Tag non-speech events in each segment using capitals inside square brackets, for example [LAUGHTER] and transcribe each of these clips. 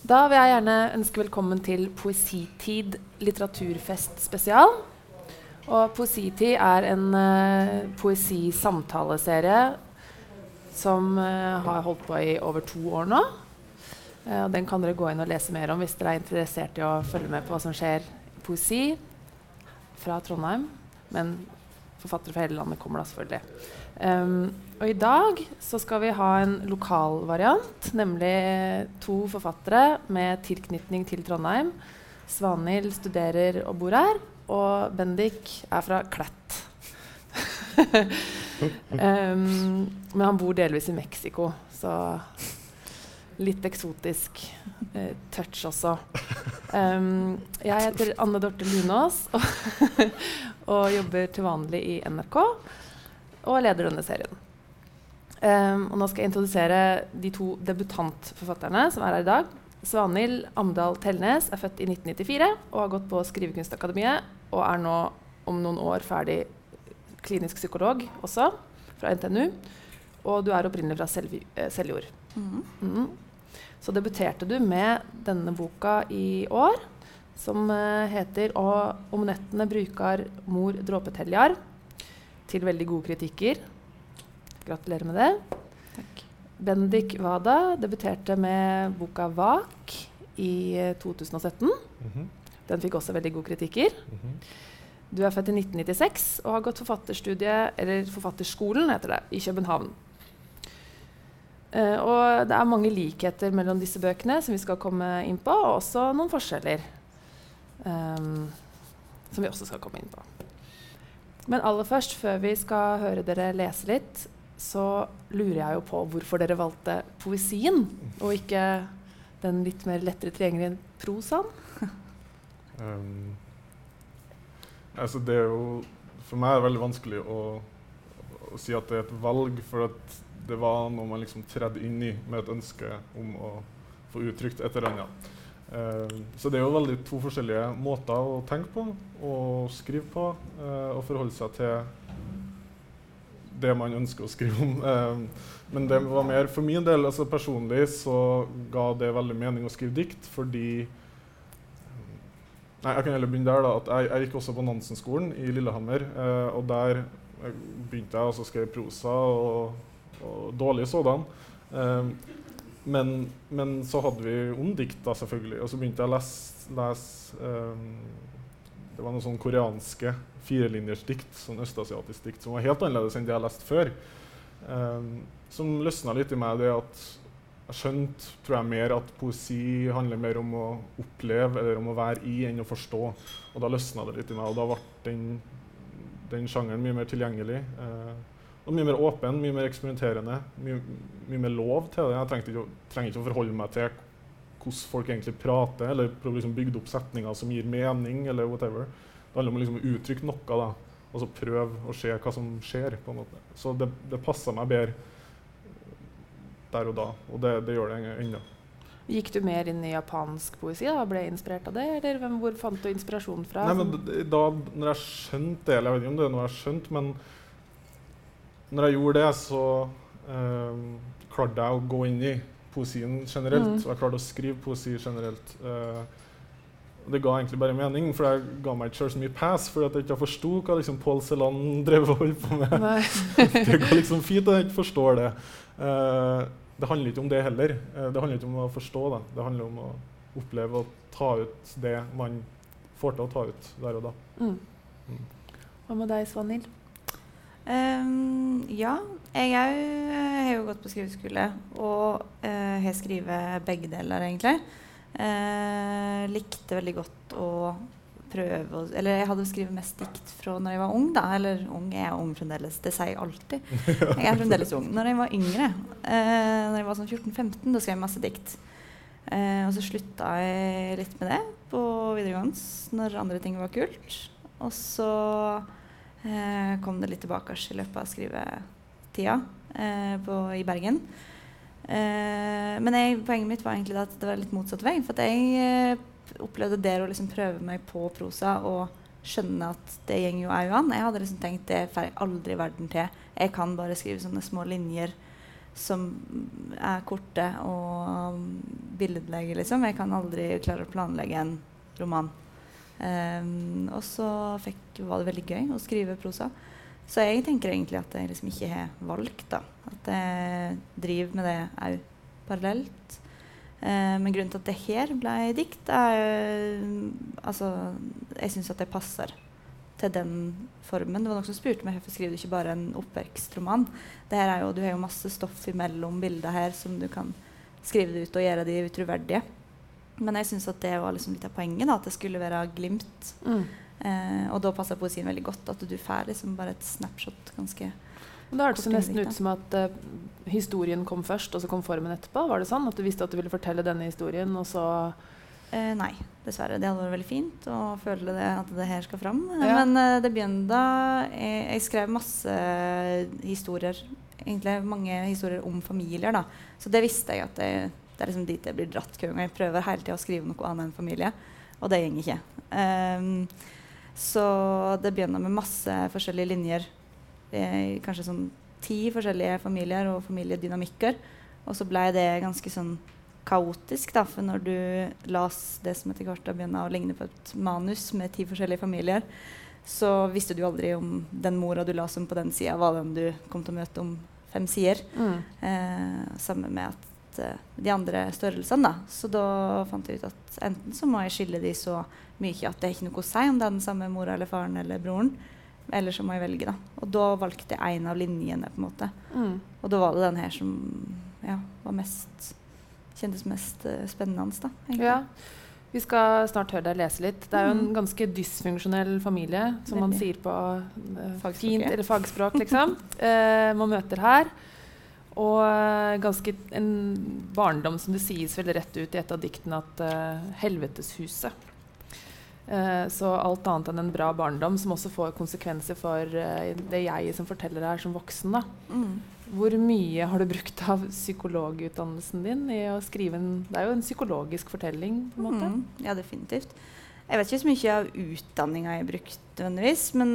Da vil jeg gjerne ønske velkommen til Poesitid litteraturfest spesial. Og Poesitid er en uh, poesisamtaleserie som uh, har holdt på i over to år nå. Uh, den kan dere gå inn og lese mer om hvis dere er interessert i å følge med på hva som skjer i poesi fra Trondheim. Men forfattere fra hele landet kommer da selvfølgelig. Um, og i dag så skal vi ha en lokal variant, nemlig to forfattere med tilknytning til Trondheim. Svanhild studerer og bor her, og Bendik er fra Klett. um, [LAUGHS] men han bor delvis i Mexico, så litt eksotisk uh, touch også. Um, jeg heter Anne Dorte Lunås og, [LAUGHS] og jobber til vanlig i NRK og leder denne serien. Um, og nå skal jeg introdusere de to debutantforfatterne som er her i dag. Svanhild Amdal Telnes er født i 1994 og har gått på Skrivekunstakademiet og er nå om noen år ferdig klinisk psykolog også, fra NTNU. Og du er opprinnelig fra eh, Seljord. Mm. Mm. Så debuterte du med denne boka i år, som heter heter 'Om nettene brukar mor dråpeteljar' til veldig gode kritikker. Gratulerer med det. Takk. Bendik Wada debuterte med boka 'Vak' i 2017. Mm -hmm. Den fikk også veldig gode kritikker. Mm -hmm. Du er født i 1996 og har gått forfatterstudiet, eller Forfatterskolen heter det, i København. Uh, og det er mange likheter mellom disse bøkene som vi skal komme inn på, og også noen forskjeller. Um, som vi også skal komme inn på. Men aller først, før vi skal høre dere lese litt, så lurer jeg jo på hvorfor dere valgte poesien, og ikke den litt mer lettere tilgjengelige prosaen. um, [LAUGHS] altså det er jo For meg er det veldig vanskelig å, å, si at det er et valg, for at det var noe man liksom tredde inn i med et ønske om å få uttrykt et eller annet. Uh, så det er jo veldig to forskjellige måter å tenke på og skrive på. Uh, og forholde seg til det man ønsker å skrive om. Uh, men det var mer for min del altså personlig så ga det veldig mening å skrive dikt fordi Nei, jeg kan heller begynne der. da, at Jeg, jeg gikk også på Nansen-skolen i Lillehammer. og der begynte jeg å skrive prosa, og, og dårlig sådan. Men, men, så hadde vi om dikta selvfølgelig. Og så begynte jeg å lese, lese um, Det var noen sånn koreanske firelinjers dikt, sånn østasiatisk dikt, som var helt annerledes enn det jeg leste før. Um, som løsna litt i meg det at jeg skjønte tror jeg, mer at poesi handler mer om å oppleve eller om å være i enn å forstå. Og da løsna det litt i meg, og da ble den, den sjangeren mye mer tilgjengelig. Uh, og mye mer åpen, mye mer eksperimenterende. Mye, mye mer lov til det. Jeg ikke, trenger ikke å forholde meg til hvordan folk egentlig prater, eller prøve liksom bygge opp setninger som gir mening, eller whatever. Det handler om å liksom uttrykke noe, da. Og så prøve å se hva som skjer. på en måte. Så det, det passer meg bedre der og da, og det, det gjør det ennå. Gikk du mer inn i japansk poesi og ble inspirert av det? Eller hvor fant du inspirasjon fra? Nei, men da når jeg skjønte det, eller jeg vet ikke om det er noe jeg har skjønt, men når jeg gjorde det, så um, klarte jeg å gå inn i poesien generelt. Mm. Og jeg klarte å skrive poesi generelt. Uh, det ga egentlig bare mening, for jeg ga meg ikke så mye pass fordi jeg ikke forsto hva liksom Paul Celan drev og holdt på med. [LAUGHS] det går liksom fint at jeg ikke forstår det. Uh, det handler ikke om det heller. Uh, det handler ikke om å forstå det. Det handler om å oppleve og ta ut det man får til å ta ut der og da. Mm. Mm. Hva med deg, Svanhild? Um, ja. Jeg òg eh, har jo gått på skriveskole og uh, har skrevet begge deler, egentlig. Uh, likte veldig godt å prøve å Eller jeg hadde skrevet mest dikt fra når jeg var ung, da. Eller ung, jeg er ung fremdeles. Det sier jeg alltid. [LAUGHS] Jeg er fremdeles ung. Når jeg var yngre, uh, når jeg var sånn 14-15, da skrev jeg masse dikt. Uh, og så slutta jeg litt med det på videregående når andre ting var kult. Og så eh, kom det litt tilbake i løpet av skrivetida eh, på, i Bergen. Eh, men jeg, poenget mitt var egentlig at det var litt motsatt vei. For jeg eh, opplevde det å liksom prøve meg på prosa og skjønne at det går jo òg an. Jeg hadde liksom tenkt det får jeg aldri i verden til. Jeg kan bare skrive sånne små linjer som er korte og billedlige, liksom. Jeg kan aldri klare å planlegge en roman. Um, og så fikk, var det veldig gøy å skrive prosa. Så jeg tenker egentlig at jeg liksom ikke har valgt, da. At jeg driver med det òg parallelt. Uh, men grunnen til at det her ble dikt, er Altså, jeg syns at det passer til den formen. Det var noen som spurte meg hvorfor skriver du ikke bare en oppvekstroman. Det her er jo, du har jo masse stoff imellom bildene her som du kan skrive det ut og gjøre de utroverdige. Men jeg syns det var liksom litt av poenget, da, at det skulle være glimt. Mm. Eh, og da passer poesien veldig godt. At du får liksom bare et snapshot ganske Da hørtes det nesten ut som at uh, historien kom først, og så kom formen etterpå. Var det sånn? At du visste at du ville fortelle denne historien, og så Eh, nei, dessverre. Det hadde vært veldig fint å føle det, at det her skal fram. Ja. Men uh, det begynte jeg, jeg, skrev masse historier. Egentlig mange historier om familier. da. Så det visste jeg at jeg, det er liksom dit jeg blir dratt hver gang. Jeg prøver hele tida å skrive noe annet enn familie, og det går ikke. Um, så det begynner med masse forskjellige linjer. Kanskje sånn ti forskjellige familier og familiedynamikker. Og så ble det ganske sånn kaotisk. Da, for når du las det som etter hvert begynner å ligne på et manus med ti forskjellige familier, så visste du aldri om den mora du las som på den sida, var den du kom til å møte om fem sider. Mm. Eh, sammen med at uh, de andre størrelsene. Da. Så da fant jeg ut at enten så må jeg skille de så mye at det er ikke noe å si om det er den samme mora eller faren eller broren. Eller så må jeg velge, da. Og da valgte jeg en av linjene, på en måte. Mm. Og da var det den her som ja, var mest kjentes mest uh, spennende. Da, ja. Vi skal snart høre deg lese litt. Det er jo en mm. ganske dysfunksjonell familie, som Veldig. man sier på uh, fint, eller fagspråk, liksom. uh, [LAUGHS] man møter her. Og ganske en barndom som det sies vel rett ut i et av diktene at uh, 'Helveteshuset'. Uh, så alt annet enn en bra barndom, som også får konsekvenser for uh, det jeg som forteller her som voksen. da. Mm. Hvor mye har du brukt av psykologutdannelsen din i å skrive en Det er jo en psykologisk fortelling, på en måte. Mm, ja, definitivt. Jeg vet ikke så mye av utdanninga jeg har brukt, nødvendigvis. Men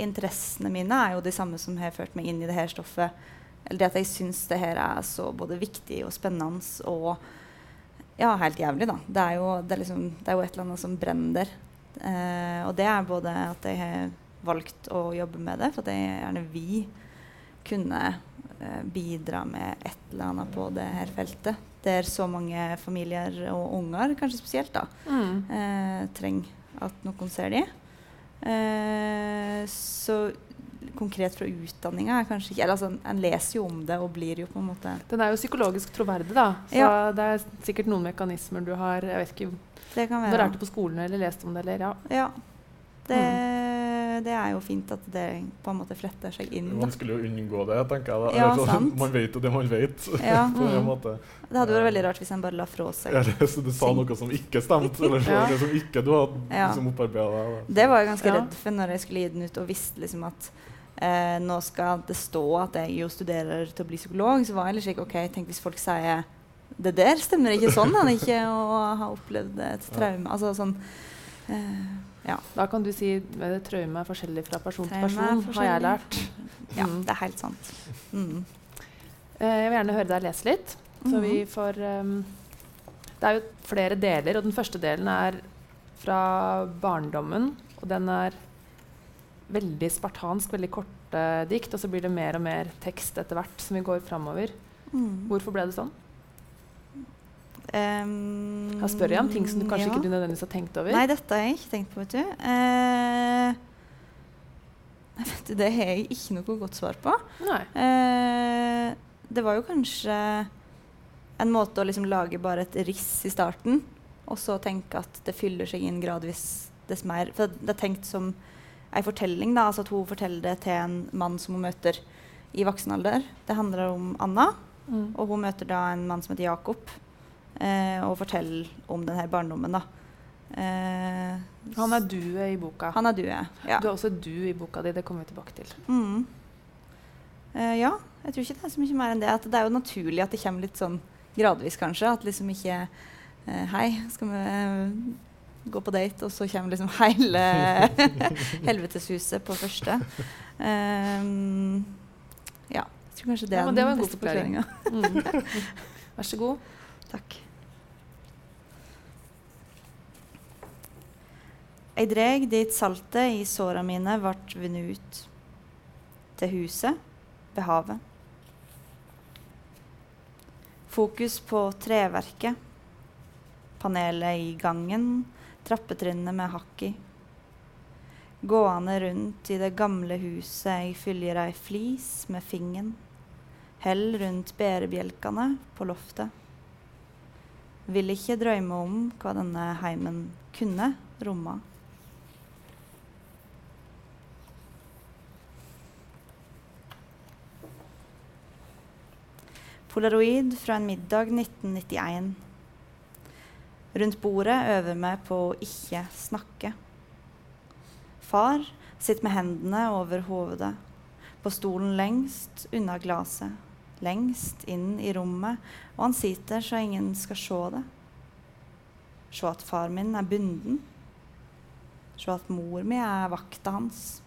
interessene mine er jo de samme som har ført meg inn i det her stoffet. Eller det at jeg syns det her er så både viktig og spennende og ja, helt jævlig, da. Det er jo, det er liksom, det er jo et eller annet som brenner. Uh, og det er både at jeg har valgt å jobbe med det, for at jeg gjerne vil kunne eh, bidra med et eller annet på det her feltet. Der så mange familier og unger, kanskje spesielt, da, mm. eh, trenger at noen ser dem. Eh, så konkret fra utdanninga altså, En leser jo om det og blir jo på en måte Den er jo psykologisk troverdig, da. Så ja. det er sikkert noen mekanismer du har Jeg vet ikke det kan være. Du har lært på skolen eller lest om det, eller ja. ja. Det, mm. det, er jo fint at det på en måte fletter seg inn. Man skulle jo unngå det, tenker jeg. Ja, så, man vet jo det man vet. [LAUGHS] Ja. mm. Det hadde vært veldig rart hvis en bare la fra seg ja, Så du sa noe som ikke stemte, eller så, [LAUGHS] ja. som ikke du hadde ja. liksom opparbeida Det var jeg ganske redd for når jeg skulle gi den ut og visste liksom at eh, nå skal det stå at jeg jo studerer til å bli psykolog. Så var jeg litt slik OK, tenk hvis folk sier det der stemmer ikke sånn, han ikke å ha opplevd et traume. Altså sånn eh, ja. Da kan du si at traume er forskjellig fra person til person, har jeg lært. Ja, mm. det er helt sant. Mm. Uh, jeg vil gjerne høre deg lese litt. Så mm. vi får um, Det er jo flere deler, og den første delen er fra barndommen. Og den er veldig spartansk, veldig korte dikt. Og så blir det mer og mer tekst etter hvert som vi går framover. Mm. Hvorfor ble det sånn? Um, jeg spør jeg om ting som du kanskje ja. ikke du nødvendigvis har tenkt over? Nei, dette har jeg ikke tenkt på, vet du. Uh, vet du det har jeg ikke noe godt svar på. Uh, det var jo kanskje en måte å liksom lage bare et riss i starten, og så tenke at det fyller seg inn gradvis dess mer. For det er tenkt som ei fortelling, da, altså at hun forteller det til en mann som hun møter i voksen alder. Det handler om Anna, mm. og hun møter da en mann som heter Jakob eh, og forteller om denne barndommen. da. Eh, han er du i boka. Han er du, ja. Du er også du i boka di. Det kommer vi tilbake til. Mm. Eh, ja. Jeg tror ikke det er så mye mer enn det. At det er jo naturlig at det kommer litt sånn gradvis, kanskje. At liksom ikke eh, Hei, skal vi gå på date, og så kommer liksom hele [LAUGHS] helveteshuset på første. Um, ja. Jeg tror kanskje det Ja, er men det var den en god beste forklaring. forklaringa. [LAUGHS] Mm. Vær så god. Takk. Eg dreg dit saltet i såra mine vart vunnet ut. Til huset ved havet. Fokus på treverket. Panelet i gangen. Trappetrinnet med hakk i. Gående rundt i det gamle huset jeg fyller ei flis med fingeren. Hell rundt bærebjelkene på loftet. Vil ikke drømme om hva denne heimen kunne romma. Polaroid fra en middag 1991. Rundt bordet øver vi på å ikke snakke. Far sitter med hendene over hodet, på stolen lengst unna glasset, lengst inn i rommet, og han sitter så ingen skal se det. Se at far min er bunden. Se at mor mi er vakta hans.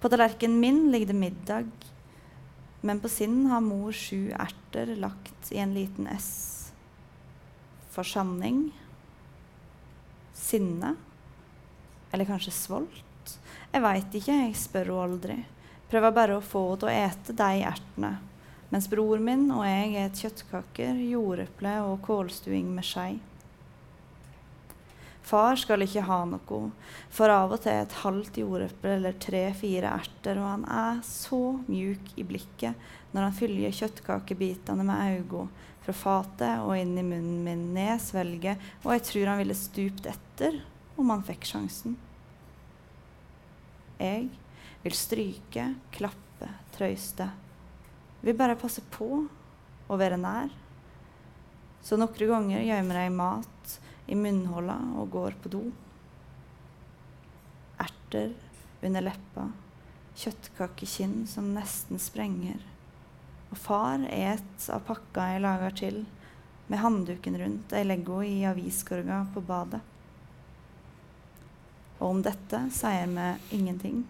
På tallerkenen min ligger det middag, men på sin har mor sju erter lagt i en liten S. For sanning. Sinne. Eller kanskje svolt? Jeg veit ikke, jeg spør henne aldri. Prøver bare å få henne til å ete de ertene. Mens bror min og jeg et kjøttkaker, jordeple og kålstuing med skei. Far skal ikke ha noe, for av og til et halvt jordeple eller tre-fire erter, og han er så mjuk i blikket når han fyller kjøttkakebitene med øynene fra fatet og inn i munnen min, ned svelget, og jeg tror han ville stupt etter om han fikk sjansen. Jeg vil stryke, klappe, trøyste. Vil bare passe på å være nær. Så noen ganger gjemmer jeg mat i munnhola og går på do. Erter under leppa, kjøttkakekinn som nesten sprenger. Og far et av pakka jeg lager til, med handduken rundt jeg legger i aviskorga på badet. Og om dette sier vi ingenting.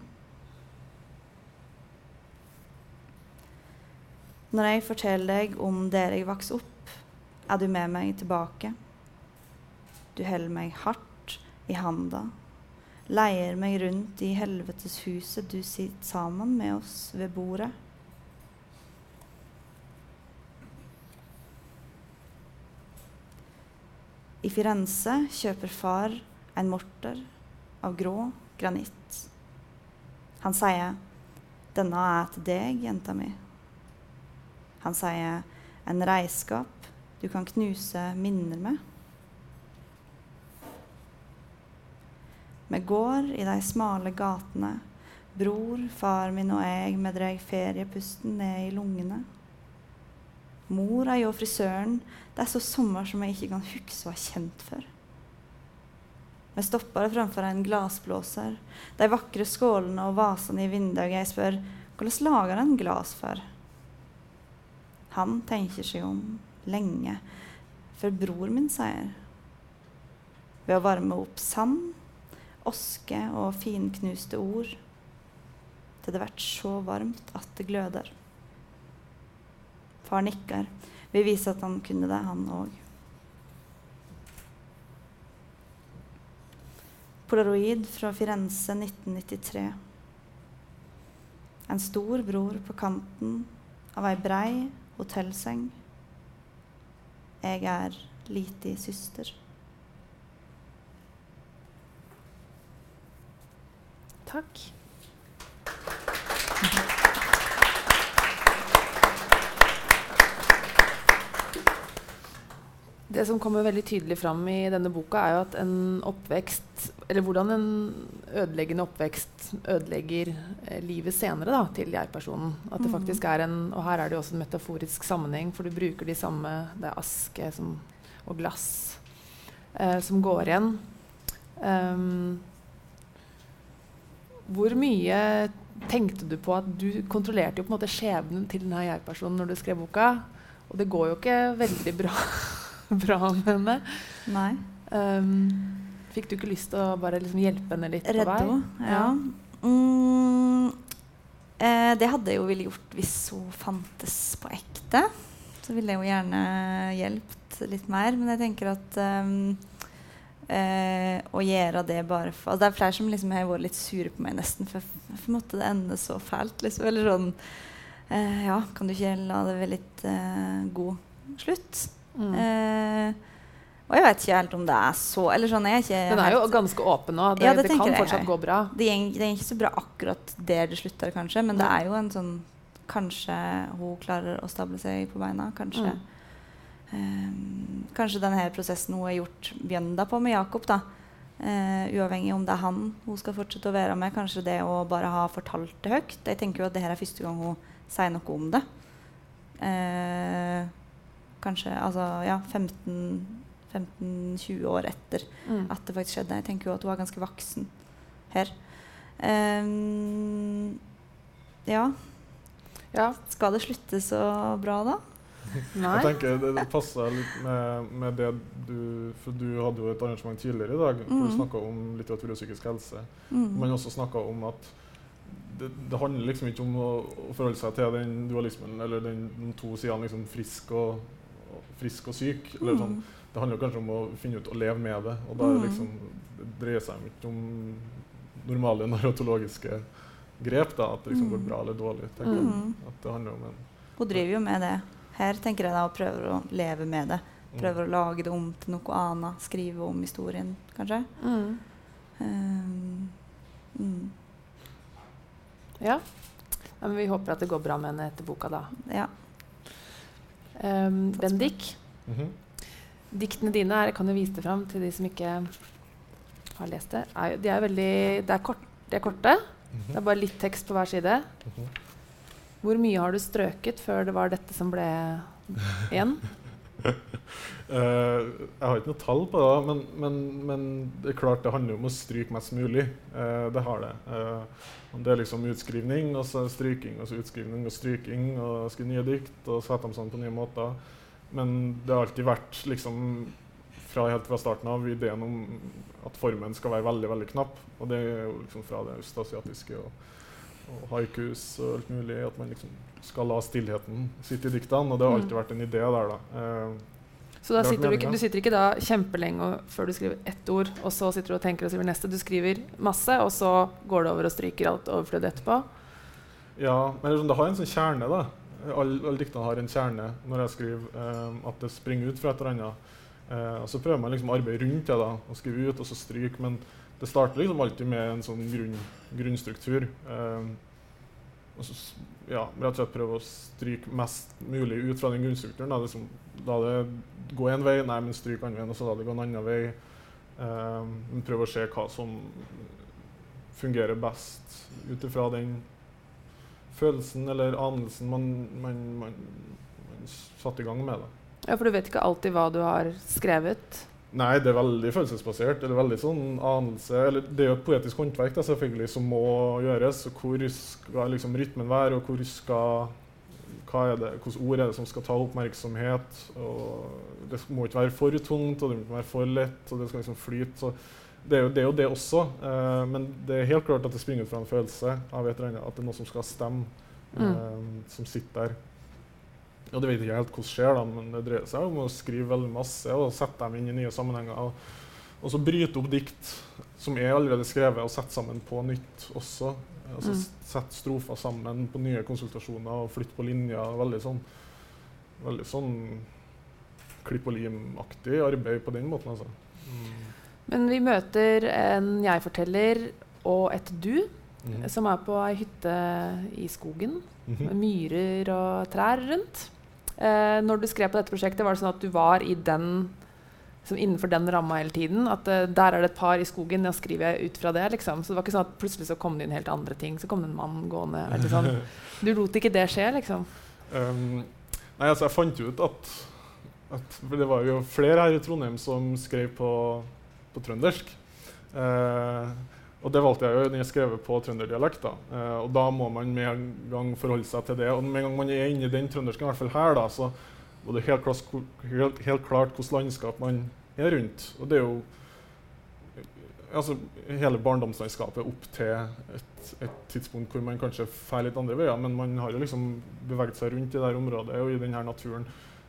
Når jeg forteller deg om der jeg vokste opp, er du med meg tilbake. Du holder meg hardt i handa, leier meg rundt i helveteshuset du sitter sammen med oss ved bordet. I Firenze kjøper far en morter av grå granitt. Han sier 'Denne er til deg, jenta mi'. Han sier 'en reiskap du kan knuse minner med'. Vi går i de smale gatene, bror, far min og jeg, vi drar feriepusten ned i lungene. Mor er jo frisøren. Det er så sommer som jeg ikke kan huske å ha kjent før. Vi stopper framfor en glassblåser. De vakre skålene og vasene i vinduet. Jeg spør hvordan lager en glass for? Han tenker seg om lenge, før bror min sier ved å varme opp sand, oske og finknuste ord til det blir så varmt at det gløder. Far nikker. Vi viser at han kunne det, han òg. Polaroid fra Firenze 1993. En stor bror på kanten av ei brei hotellseng. Jeg er liti søster. Takk. Det som kommer veldig tydelig fram i denne boka, er jo at en oppvekst Eller hvordan en ødeleggende oppvekst ødelegger eh, livet senere da, til jeg-personen. At det faktisk er en Og her er det jo også en metaforisk sammenheng, for du bruker de samme Det er aske som, og glass eh, som går igjen. Um, hvor mye tenkte du på at du kontrollerte jo på en måte skjebnen til denne jeg-personen når du skrev boka? Og det går jo ikke veldig bra, [LAUGHS] [LAUGHS] bra med henne. Nei. Um, fikk du ikke lyst til å bare liksom hjelpe henne litt på Redde vei? henne. Ja. Mm, Eh, det hadde jeg jo ville gjort hvis hun fantes på ekte. Så ville jeg jo gjerne hjulpet litt mer. Men jeg tenker at um, eh, å gjøre det bare for altså Det er flere som liksom har vært litt sure på meg, nesten. For hvorfor måtte det ende så fælt? Liksom. Eller sånn eh, Ja, kan du ikke la det være litt eh, god slutt? Mm. Eh, og jeg vet ikke helt om det er så eller sånn, jeg er ikke Den er jo ganske åpen nå. Det, Ja, det det, kan jeg. fortsatt gå bra. det går ikke så bra akkurat der det slutter, kanskje, men det er jo en sånn Kanskje hun klarer å stable seg på beina. Kanskje, Mm. eh, kanskje denne prosessen hun har gjort bjønda på med Jakob, da. Eh, uavhengig om det er han hun skal fortsette å være med. Kanskje det å bare ha fortalt det høyt. Jeg tenker jo at det her er første gang hun sier noe om det. Eh, kanskje altså, ja, 15-20 år etter Mm. at det faktisk skjedde. Jeg tenker jo at hun var ganske voksen her. Um, ja. Ja. Skal det slutte så bra, da? Nei. Jeg tenker Det, det passer litt med, med det du For du hadde jo et arrangement tidligere i dag hvor du Mhm. snakka om litteratur og psykisk helse. Mm. Men også snakka om at det, det handler liksom ikke om å, å forholde seg til den dualismen eller den, de to sidene liksom frisk og, frisk og syk. Eller sånn. Mm. Det handler jo kanskje om å finne ut å leve med det. Og da liksom, det Mhm. liksom, det dreier seg ikke om normale narratologiske grep. da, At det liksom går Mhm. bra eller dårlig. tenker jeg. At det handler om en Hun driver jo med det. Her tenker jeg da og prøver å leve med det. mm. Prøver å lage det om til noe annet. Skrive om historien, kanskje. Mm. Um, mm. Ja. ja. Men vi håper at det går bra med henne etter boka, da. Ja. Um, Bendik, Mhm. diktene dine er, jeg kan jo vise det fram til de som ikke har lest det. Er, de er veldig Det er, kort, de er korte. Mhm. Det er bare litt tekst på hver side. Mhm. Hvor mye har du strøket før det var dette som ble igjen? [LAUGHS] [LAUGHS] Eh, jeg har ikke noe tall på det, men, men, men det er klart det handler om å stryke mest mulig. Uh, det har det. Uh, det er liksom utskrivning, og så stryking, og så utskrivning og stryking, og skrive nye dikt og sette dem sammen på nye måter. Men det har alltid vært liksom fra helt fra starten av ideen om at formen skal være veldig veldig knapp. Og det er jo liksom fra det østasiatiske og, og haikus og alt mulig. At man liksom skal la stillheten sitte i diktene. Og det har Mm. alltid vært en idé der, da. Eh, Så da sitter du, du sitter ikke da kjempelenge før du skriver ett ord, og så sitter du og tenker og skriver neste. Du skriver masse, og så går det over og stryker alt overflødig etterpå. Ja, men liksom, det har en sånn kjerne, da. Alle all diktene har en kjerne når jeg skriver. um, at det springer ut fra et eller annet. Uh, og så prøver man liksom å arbeide rundt det, da, og skrive ut, og så stryke. Men det starter liksom alltid med en sånn grunn, grunnstruktur. Eh, og så ja, rett og slett prøve å stryke mest mulig ut fra den grunnstrukturen. Da, liksom, la det gå en vei, nei, men stryk andre veien, og så la det gå en annen vei. Eh, men prøve å se hva som fungerer best ut ifra den følelsen eller anelsen man, man, man, man satte i gang med. det. Ja, For du vet ikke alltid hva du har skrevet. Nei, det er veldig følelsesbasert. eller veldig sånn anelse, eller Det er jo et poetisk håndverk da, selvfølgelig som må gjøres. og Hvor skal liksom rytmen være, og hvor skal, hva er det, hvilke ord er det som skal ta oppmerksomhet? og Det må ikke være for tungt, og det må ikke være for lett, og det skal liksom flyte. så det er, jo, det er jo det også, eh, men det er helt klart at det springer ut fra en følelse av et eller annet, at det er noe som skal stemme, eh, som sitter der. Og det vet ikke helt hvordan skjer, da, men det dreier seg om å skrive veldig masse og sette dem inn i nye sammenhenger. Og, og så bryte opp dikt som er allerede skrevet, og sette sammen på nytt også. Altså Mm. Sette strofer sammen på nye konsultasjoner og flytte på linjer. Veldig sånn, veldig sånn klipp og lim-aktig arbeid på den måten, altså. Mm. Men vi møter en jeg-forteller og et du mm. som er på ei hytte i skogen med Mhm. myrer og trær rundt. Eh, når du skrev på dette prosjektet, var det sånn at du var i den liksom innenfor den ramma hele tiden? At eh, der er det et par i skogen, da skriver jeg ut fra det? liksom. Så det var ikke sånn at plutselig så kom det inn helt andre ting. Så kom det en mann gående. eller sånn. [LAUGHS] Du lot ikke det skje, liksom? Um, nei, altså, jeg fant jo ut at, at det var jo flere her i Trondheim som skrev på, på trøndersk. Eh, og det valgte jeg jo Den jeg skrev på trønderdialekt. da. Eh, og da må man med en gang forholde seg til det. Og med en gang man er inne i den trøndersken, i hvert fall her, da, så var det helt klart, helt, helt klart hvilket landskap man er rundt. Og det er jo altså, hele barndomslandskapet opp til et, et tidspunkt hvor man kanskje drar litt andre veier, men man har jo liksom beveget seg rundt i det her området og i denne naturen.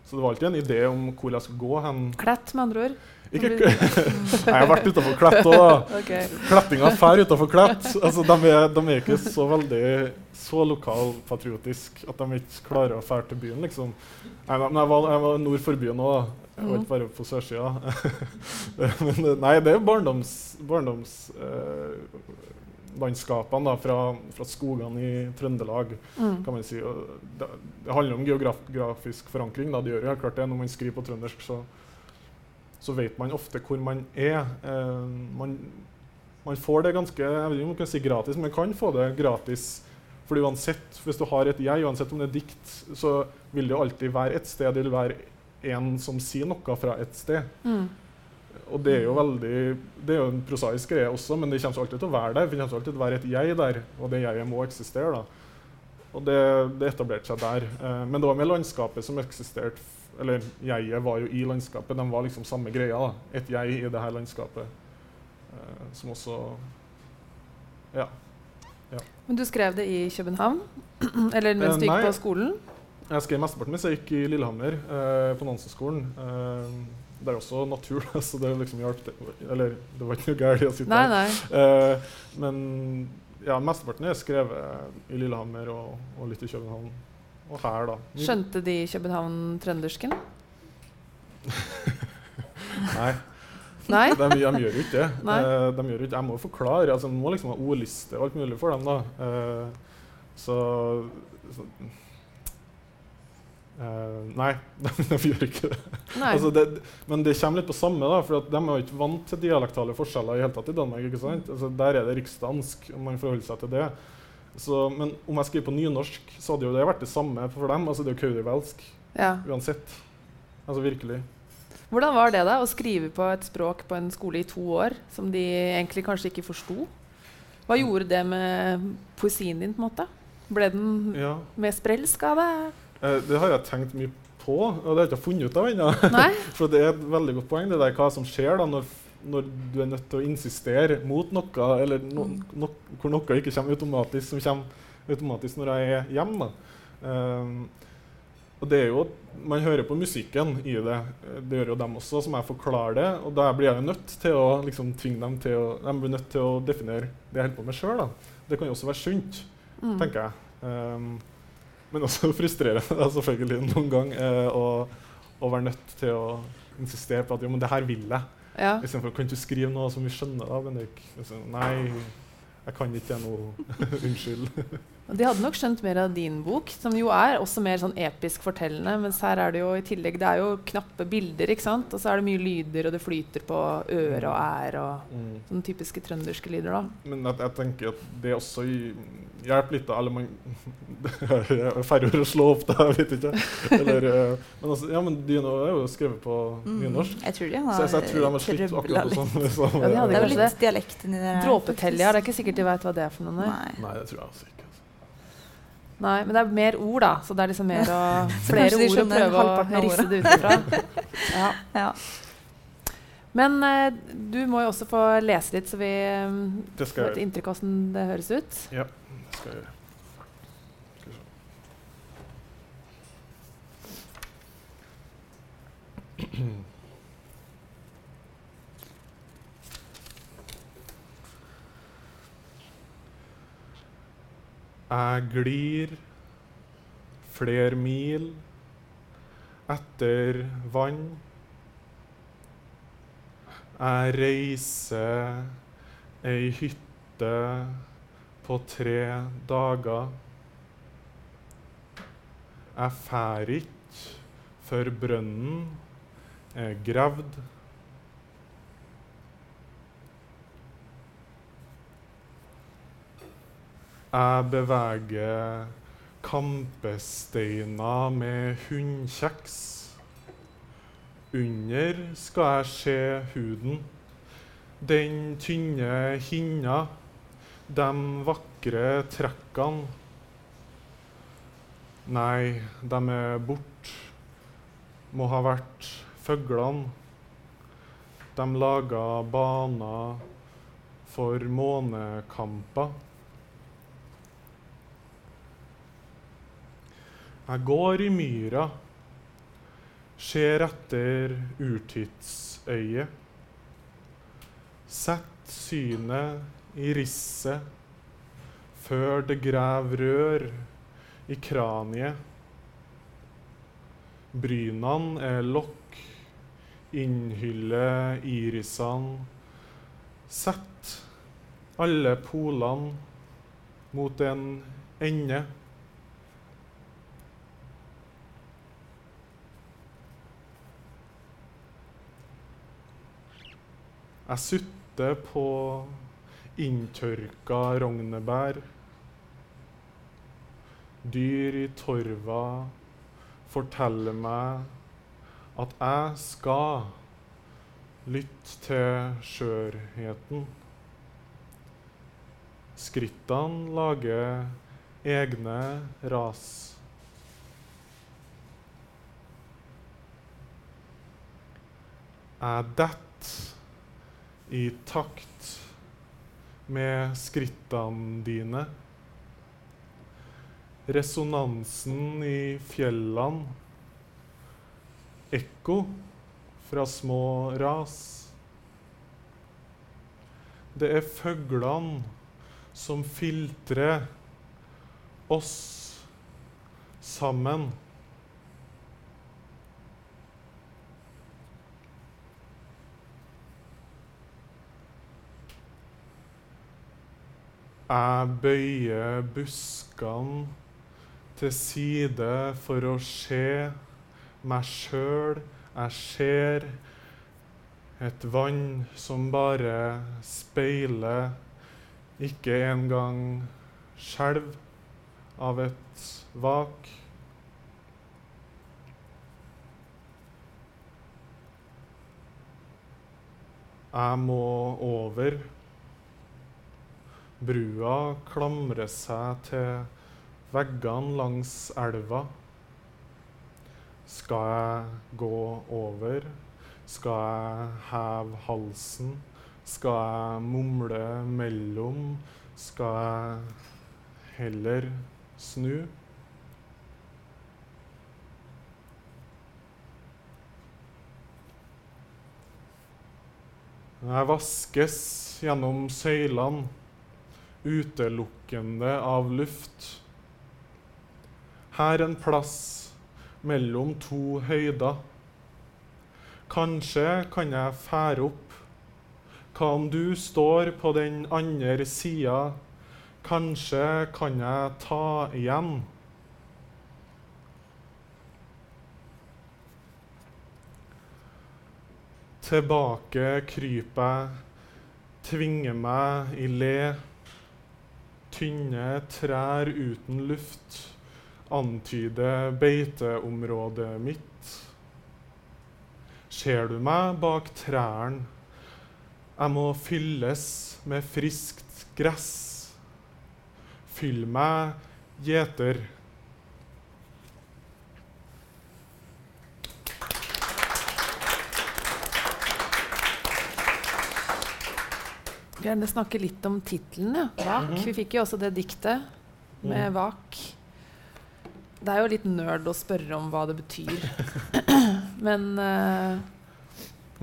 Så det var alltid en idé om hvor jeg skulle gå hen. Klett, med andre ord. Ikke, Nei, [LAUGHS] jeg har vært utafor Klett òg, da. [LAUGHS] Okay. Klettinga drar utafor Klett. Altså, de, er, de, er, ikke så veldig så lokalpatriotisk at de ikke klarer å dra til byen, liksom. Nei, men jeg var, jeg var nord for byen òg. Jeg var ikke bare på sørsida. [LAUGHS] men nei, det er barndomslandskapene barndoms eh, da, fra, fra, skogene i Trøndelag. Mm. kan man si. Det, det, handler om geografisk forankring. Da. Det gjør jo klart det. Når man skriver på trøndersk, så, så vet man ofte hvor man er. Eh, man, man, får det ganske jeg vet ikke om man kan si gratis, men man kan få det gratis. For uansett, Hvis du har et jeg, uansett om det er dikt, så vil det jo alltid være et sted. Det vil være en som sier noe fra et sted. Mm. Og det er jo veldig, det er jo en prosaisk greie også, men det kommer alltid til å være der. Det kommer alltid til å være et jeg der, og det jeget må eksistere. da. Og det, det etablerte seg der. Eh, men det var med landskapet som eksisterte Eller jeget var jo i landskapet. De var liksom samme greia. da. Et jeg i det her landskapet. Eh, som også Ja. ja. Men du skrev det i København? [CLEARS THROAT] Eller mens du gikk på skolen? Jeg skrev mesteparten mens jeg gikk i Lillehammer, eh, på Nansenskolen. Eh, det er også natur, [LAUGHS] så det liksom hjalp Eller det var ikke noe galt å sitte nei, nei. Uh, men ja, mesteparten er skrevet i Lillehammer og, og, litt i København. Og her, da. Skjønte de København trøndersken? [LAUGHS] nei. Nei? De, de, gjør jo ikke det. Uh, de gjør ikke, jeg må forklare. altså må liksom ha ordliste og alt mulig for dem. da. Uh, så, så Uh, nei, [LAUGHS] de, de, gjør ikke det. altså det. Men det kommer litt på samme, da, for de er jo ikke vant til dialektale forskjeller i hele tatt i Danmark. ikke sant? Altså der er det riksdansk, om man forholder seg til det. Så, men om jeg skriver på nynorsk, så hadde jo det vært det samme for dem. altså Det er jo kaudervelsk ja. uansett. Altså virkelig. Hvordan var det da, å skrive på et språk på en skole i to år som de egentlig kanskje ikke forsto? Hva gjorde det med poesien din? på en måte? Ble den ja. mer sprelsk av det? Eh, det har jeg tenkt mye på, og det har jeg ikke funnet ut av ennå. [LAUGHS] For det er et veldig godt poeng, det der hva som skjer da når, når du er nødt til å insistere mot noe, eller no, no, hvor noe ikke kommer automatisk, som kommer automatisk når jeg er hjemme. Um, og det er jo, Man hører på musikken i det. Det gjør jo dem også, som jeg forklarer det. Og da blir jeg jo nødt til å liksom, tvinge dem til å, de blir nødt til å definere det jeg holder på med sjøl. Det kan jo også være sunt, mm. tenker jeg. Um, men også [LAUGHS] frustrerende selvfølgelig noen gang eh, å, å, være nødt til å insistere på at jo, men det her vil jeg. Ja. Istedenfor kan du skrive noe som vi skjønner, da, Bendik? Liksom, nei, jeg kan ikke det nå. [LAUGHS] Unnskyld. De hadde nok skjønt mer av din bok, som jo er også mer sånn episk fortellende. Mens her er det jo i tillegg det er jo knappe bilder, ikke sant? og så er det mye lyder, og det flyter på øre og æ og mm. sånne typiske trønderske lyder. da. Men jeg, jeg tenker at det også hjelper litt, da. Eller man [LAUGHS] Færre ord å slå opp, da, jeg vet ikke. Eller, uh, men altså, ja, men Dyno er jo skrevet på mm. nynorsk. Jeg tror de har, så så jeg tror de har slitt akkurat på sånn. Liksom, ja, de hadde det er litt dialekten i det. Dråpetelja, det er ikke sikkert de veit hva det er for noe. Nei. Nei, det tror jeg altså ikke. Nei, men det er mer ord, da. Så det er liksom mer å, [LAUGHS] flere ord å prøve å risse det ut ifra. [LAUGHS] Ja. ja. Men uh, du må jo også få lese litt, så vi um, får et inntrykk av hvordan det høres ut. Ja, det skal jeg se. Jeg glir flere mil etter vann. Jeg reiser ei hytte på tre dager. Jeg fær ikke før brønnen er gravd. Jeg beveger kampesteiner med hundkjeks. Under skal jeg se huden. Den tynne hinna, de vakre trekkene. Nei, de er borte. Må ha vært fuglene. De laga baner for månekamper. Jeg går i myra, ser etter urtidsøyet. Sett synet i risset før det grav rør i kraniet. Brynene er lokk, innhyller irisene. Sett alle polene mot en ende. Jeg sutter på inntørka rognebær. Dyr i torva forteller meg at jeg skal lytte til skjørheten. Skrittene lager egne ras. Jeg detter i takt med skrittene dine. Resonansen i fjellene. Ekko fra små ras. Det er fuglene som filtrer oss sammen. Jeg bøyer buskene til side for å se meg sjøl. Jeg ser et vann som bare speiler, ikke engang skjelv av et vak. Jeg må over. Brua klamrer seg til veggene langs elva. Skal jeg gå over? Skal jeg heve halsen? Skal jeg mumle mellom? Skal jeg heller snu? Jeg vaskes gjennom søylene, utelukkende av luft. Her en plass mellom to høyder. Kanskje kan jeg fære opp. Hva om du står på den andre sida? Kanskje kan jeg ta igjen. Tilbake kryper jeg, tvinger meg i le. Tynne trær uten luft antyder beiteområdet mitt. Ser du meg bak trærne? Jeg må fylles med friskt gress. Fyll meg, gjeter. Gjerne snakke litt om tittelen. Ja. Vak. -hmm. Vi fikk jo også det diktet med Mm. vak. Det er jo litt nerd å spørre om hva det betyr. [CLEARS THROAT] Men uh,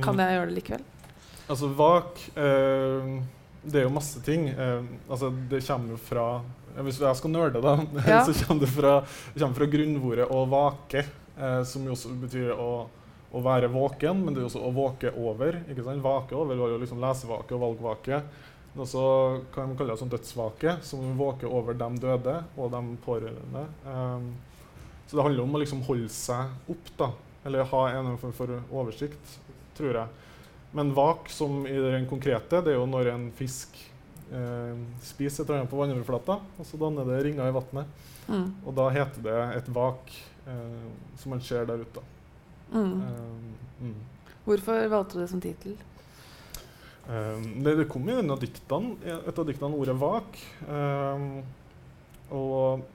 kan Mm. jeg gjøre det likevel? Altså, vak uh, Det er jo masse ting. Uh, altså, det kommer jo fra Hvis jeg skal nerde, da, [LAUGHS] Ja. så kommer det fra, det kommer fra grunnordet 'å vake', som jo også betyr å, å være våken, men det er også å våke over. ikke sant? Vake over var jo liksom lesevake og valgvake. Men også kan man kalle det sånn dødsvake, som våker over de døde og de pårørende. Um, så det handler om å liksom holde seg opp, da. Eller ha en form for oversikt, tror jeg. Men vak, som i den konkrete, det er jo når en fisk eh, spiser et eller annet på vannoverflata, og så danner det ringer i vannet. Mm. Og da heter det et vak, eh, som man ser der ute. Mm. Eh, mm. Hvorfor valgte du det som tittel? Um, det, det kom i en av diktene, et av diktene ordet 'vak'. Um, og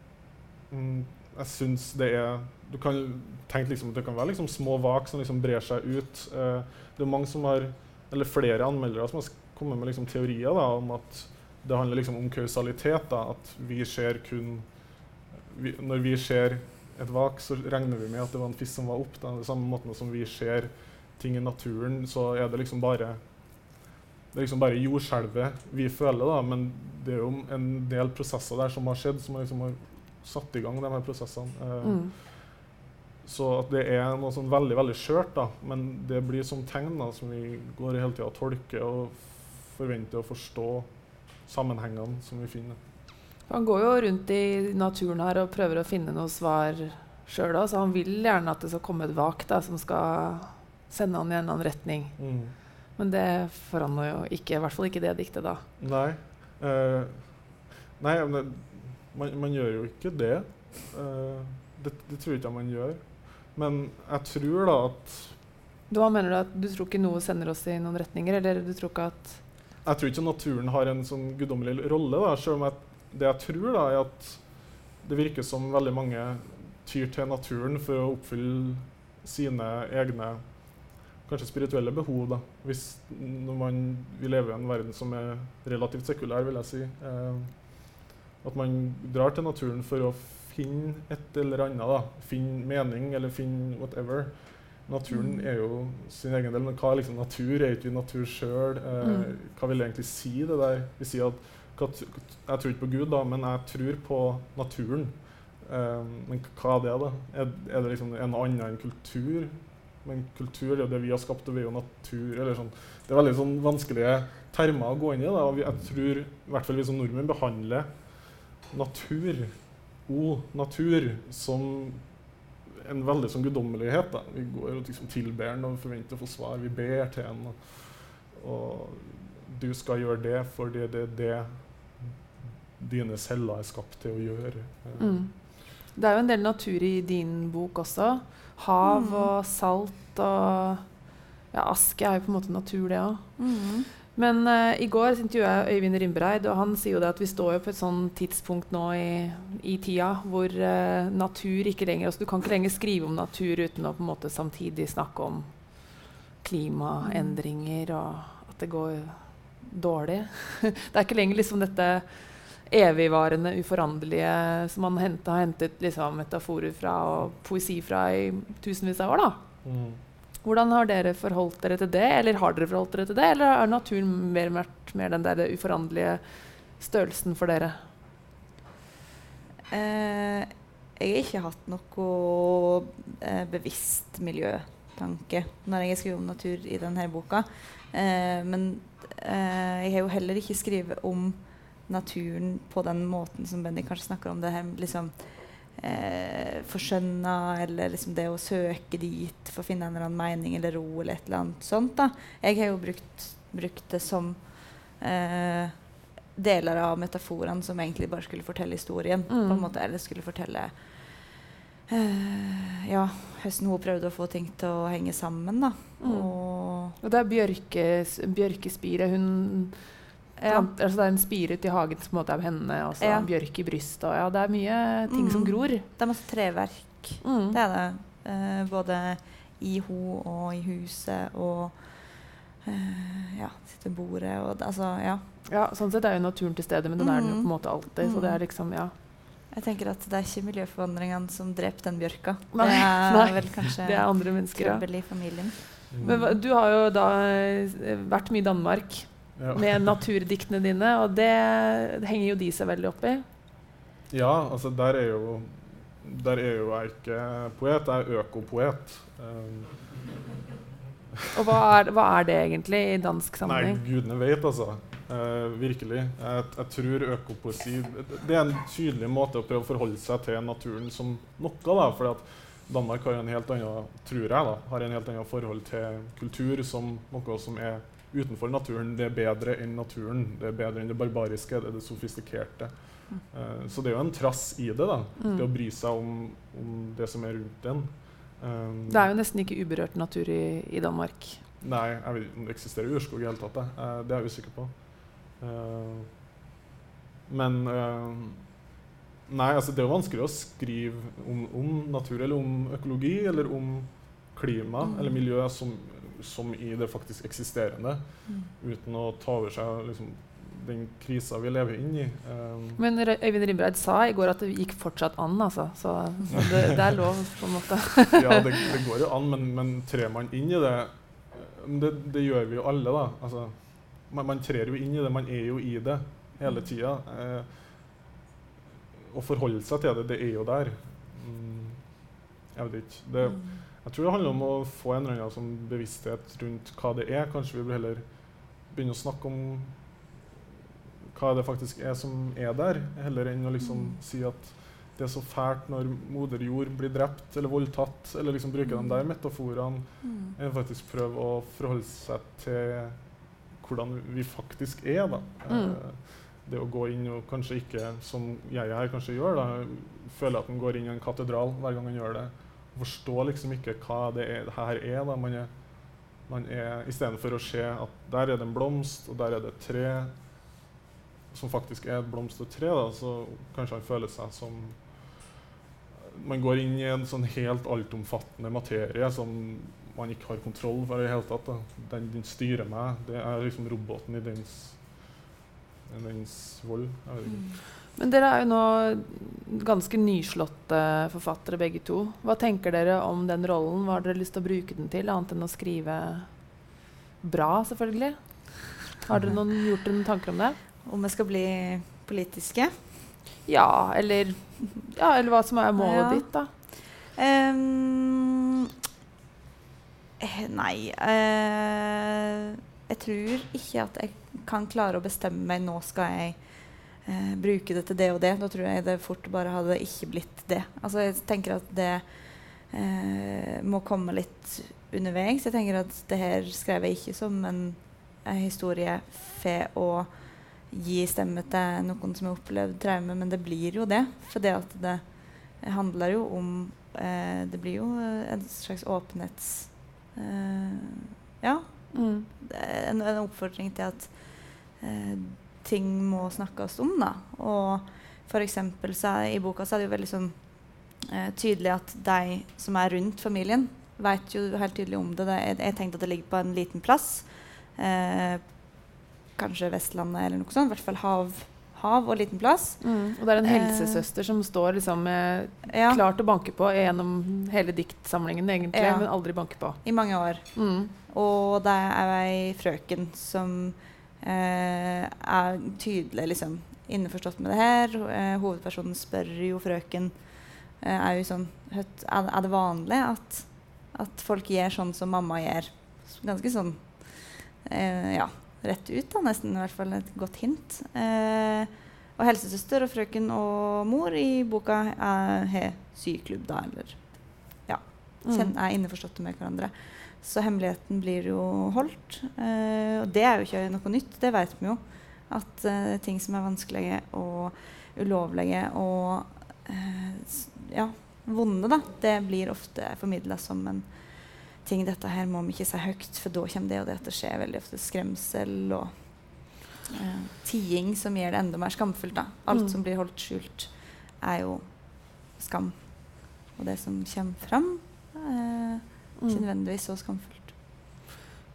um, jeg syns det er Du kan tenke liksom at det kan være liksom små vak som liksom brer seg ut. Uh, det er mange som har, eller flere anmeldere som har kommet med liksom teorier da, om at det handler liksom om kausalitet. Da, at vi ser kun vi, Når vi ser et vak, så regner vi med at det var en fisk som var opp. Da. Det samme måten som vi ser ting i naturen, så er det liksom bare det er liksom bare jordskjelvet vi føler, da, men det er jo en del prosesser der som har skjedd, som liksom har satt i gang de her prosessene. Uh, mm. Så at det er noe sånn veldig veldig skjørt, da, men det blir som tegn da, som vi går hele tida og tolker og forventer å forstå sammenhengene som vi finner. Han går jo rundt i naturen her og prøver å finne noe svar sjøl òg, så han vil gjerne at det skal komme et vak da, som skal sende han i en annen retning. Mm. Men det får han jo ikke, i hvert fall ikke det diktet, da. Nei. Uh, nei, men man, man, gjør jo ikke det. Uh, det. det. tror jeg ikke man gjør. Men jeg tror da at Hva mener du? at Du tror ikke noe sender oss i noen retninger? Eller du tror ikke at Jeg tror ikke naturen har en sånn guddommelig rolle, da, selv om jeg, det jeg tror, da, er at det virker som veldig mange tyr til naturen for å oppfylle sine egne kanskje spirituelle behov. da. Hvis når man, Vi lever i en verden som er relativt sekulær, vil jeg si. Eh, at man drar til naturen for å finne et eller annet. da. Finne mening eller finne whatever. Naturen mm. er jo sin egen del, men hva er liksom natur? Er ikke vi natur sjøl? Eh, mm. Hva vil det egentlig si, det der? Vi sier at Jeg tror ikke på Gud, da, men jeg tror på naturen. Eh, men hva er det, da? Er, det liksom en annen enn kultur? Men kultur er jo det vi har skapt, og vi er jo natur. Sånn. Det er veldig sånn vanskelige termer å gå inn i. Da. Jeg tror i hvert fall vi som nordmenn behandler natur, o, natur, som en veldig sånn guddommelighet. Da. Vi går og liksom tilber den og forventer å få svar. Vi ber til den. Og, og du skal gjøre det fordi det er det dine celler er skapt til å gjøre. Mm. Det er jo en del natur i din bok også. Hav mm. og salt og ja, aske er jo på en måte natur, det òg. Mm. Men uh, i går intervjua jeg Øyvind Rimbreid, og han sier jo det at vi står jo på et sånn tidspunkt nå i, i tida hvor uh, natur ikke lenger altså Du kan ikke lenger skrive om natur uten å på en måte samtidig snakke om klimaendringer og at det går dårlig. [LAUGHS] det er ikke lenger liksom dette evigvarende, uforanderlige som man hente, har hentet liksom, metaforer fra og poesi fra i tusenvis av år. da. Mm. Hvordan har dere forholdt dere til det, eller har dere forholdt dere til det, eller har naturen mer vært mer den der uforanderlige størrelsen for dere? Eh, jeg har ikke hatt noe eh, bevisst miljøtanke når jeg skriver om natur i denne boka. Eh, men eh, jeg har jo heller ikke skrevet om naturen på den måten som Benny kanskje snakker om det her liksom eh, forskjønna, eller liksom det å søke dit for å finne en eller annen mening eller ro eller et eller annet sånt. da. Jeg har jo brukt, brukt det som eh, deler av metaforene som egentlig bare skulle fortelle historien. Mm. på en måte, Eller skulle fortelle eh, ja, hvordan hun prøvde å få ting til å henge sammen. da. Mm. Og, og det er Bjørke, Bjørkespiret. Hun ja. altså det er en spire ute i hagen som er henne, og så ja. bjørk i brystet. Ja, det er mye ting mm. som gror. Det er masse treverk. Mm. Det er det. Eh, både i ho og i huset og eh, ja, sitte ved bordet og altså, ja. ja. Sånn sett er jo naturen til stede, men den er den jo på en måte alltid. Mm. Så det er liksom, ja. Jeg tenker at det er ikke miljøforandringene som dreper den bjørka. Nei, det er [LAUGHS] nei, vel kanskje det er andre mennesker, trøbbel i familien. Men du har jo da eh, vært mye i Danmark ja. med naturdiktene dine, og det, det, henger jo de seg veldig opp i. Ja, altså der er jo der er jo jeg ikke poet, jeg er økopoet. Um, og hva er, hva er, det egentlig i dansk sammenheng? Nei, gudene vet, altså. Uh, virkelig. Jeg, jeg, tror økopoesi Det er en tydelig måte å prøve å forholde seg til naturen som noe. da, fordi at Danmark har en helt annen, tror jeg da, har en helt annen forhold til kultur som noe som er utenfor naturen, det er bedre enn naturen. Det er bedre enn det barbariske, det er det sofistikerte. Uh, så det er jo en trass i det, da. Mm. Det å bry seg om, om, det som er rundt en. Um, det er jo nesten ikke uberørt natur i, i Danmark. Nei, jeg vet om det eksisterer urskog i hele tatt. Uh, det er jeg usikker på. Uh, men Nei, altså det er jo vanskelig å skrive om, om natur eller om økologi eller om klima mm. eller miljø som som i det faktisk eksisterende, Mm. uten å ta over seg liksom, den krisa vi lever inn i. Um, Men Øyvind Rimreid sa i går at det gikk fortsatt an, altså. Så, så det, det er lov, på en måte. [LAUGHS] ja, det, det går jo an, men, men trer man inn i det det, det gjør vi jo alle, da. Altså, man, man trer jo inn i det. Man er jo i det hele tida. Eh, å forholde seg til det, det er jo der. Mm, jeg vet ikke. Det, Mm. Jeg tror det handler om å få en eller annen sånn bevissthet rundt hva det er. Kanskje vi bør heller begynne å snakke om hva det faktisk er som er der, heller enn å liksom Mm. si at det er så fælt når moder jord blir drept eller voldtatt, eller liksom bruke de der metaforene. Mm. enn faktisk prøve å forholde seg til hvordan vi faktisk er. da. Mm. Eh, det å gå inn og kanskje ikke, som jeg her kanskje gjør, da, føle at man går inn i en katedral hver gang man gjør det. Forstår liksom ikke hva det er, her er. da. Man er, man er Istedenfor å se at der er det en blomst, og der er det et tre, som faktisk er et blomst og et tre, da, så kanskje han føler seg som man går inn i en sånn helt altomfattende materie som man ikke har kontroll for i det hele tatt. Da. Den, den styrer meg. Det er liksom roboten i dens, dens vold. Jeg vet ikke. Men dere er jo nå ganske nyslåtte forfattere begge to. Hva tenker dere om den rollen? Hva har dere lyst til å bruke den til, annet enn å skrive bra, selvfølgelig? Har dere noen, gjort dere noen tanker om det? Om vi skal bli politiske? Ja, eller, ja, eller hva som er målet Ja. ditt, da. Eh, nei uh, Jeg tror ikke at jeg kan klare å bestemme meg nå skal jeg eh, bruke det til det og det. Da tror jeg det fort bare hadde ikke blitt det. Altså Jeg tenker at det eh, må komme litt underveis. Jeg tenker at det her skrev jeg ikke som en, en historie for å gi stemme til noen som har opplevd traume, men det blir jo det. For det at det handler jo om eh, Det blir jo eh, en slags åpenhets... Eh, ja. Mm. En, en oppfordring til at eh, ting må snakkes om, da. Og for eksempel så er, i boka så er det jo veldig sånn eh, tydelig at de som er rundt familien, vet jo helt tydelig om det. det jeg, jeg tenkte at det ligger på en liten plass. Eh, kanskje Vestlandet eller noe sånt. I hvert fall hav, hav og liten plass. Mm. Og det er en Eh. helsesøster som står liksom med, Ja, klar til å banke på gjennom hele diktsamlingen, egentlig, Ja. men aldri banke på. I mange år. Mm. Og det er ei frøken som eh, er tydelig liksom, innforstått med det her. Eh, hovedpersonen spør jo frøken eh, er, jo sånn, er, det vanlig at, at folk gjør sånn som mamma gjør? Ganske sånn eh, ja, rett ut, da, nesten. I hvert fall et godt hint. Eh, og helsesøster og frøken og mor i boka har syklubb, da, eller ja, Mm. er innforståtte med hverandre. Så hemmeligheten blir jo holdt. Eh, og det er jo ikke noe nytt, det vet vi jo. At eh, ting som er vanskelige og ulovlige og eh, ja, vonde, da, det blir ofte formidla som en ting dette her må vi ikke si høyt, for da kommer det og det til å skje. Veldig ofte skremsel og eh, tiing som gjør det enda mer skamfullt. da. Alt Mm. som blir holdt skjult, er jo skam. Og det som kommer fram, er ikke Mm. nødvendigvis så skamfullt.